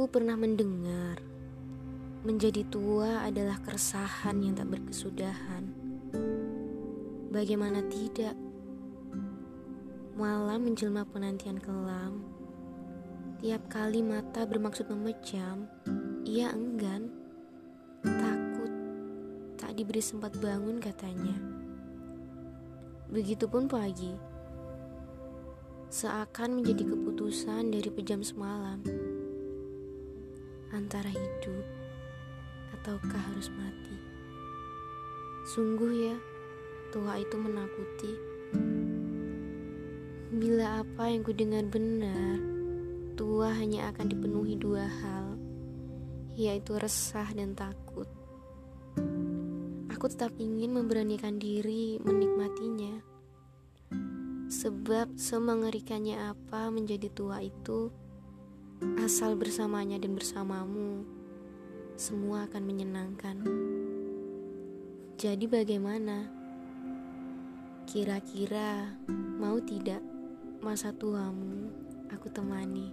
Aku pernah mendengar menjadi tua adalah keresahan yang tak berkesudahan. Bagaimana tidak? Malam menjelma penantian kelam. Tiap kali mata bermaksud memejam, ia enggan, takut, tak diberi sempat bangun katanya. Begitupun pagi, seakan menjadi keputusan dari pejam semalam antara hidup ataukah harus mati. Sungguh ya, tua itu menakuti. Bila apa yang kudengar benar, tua hanya akan dipenuhi dua hal, yaitu resah dan takut. Aku tetap ingin memberanikan diri menikmatinya. Sebab semengerikannya apa menjadi tua itu Asal bersamanya dan bersamamu, semua akan menyenangkan. Jadi, bagaimana? Kira-kira mau tidak masa tuamu aku temani?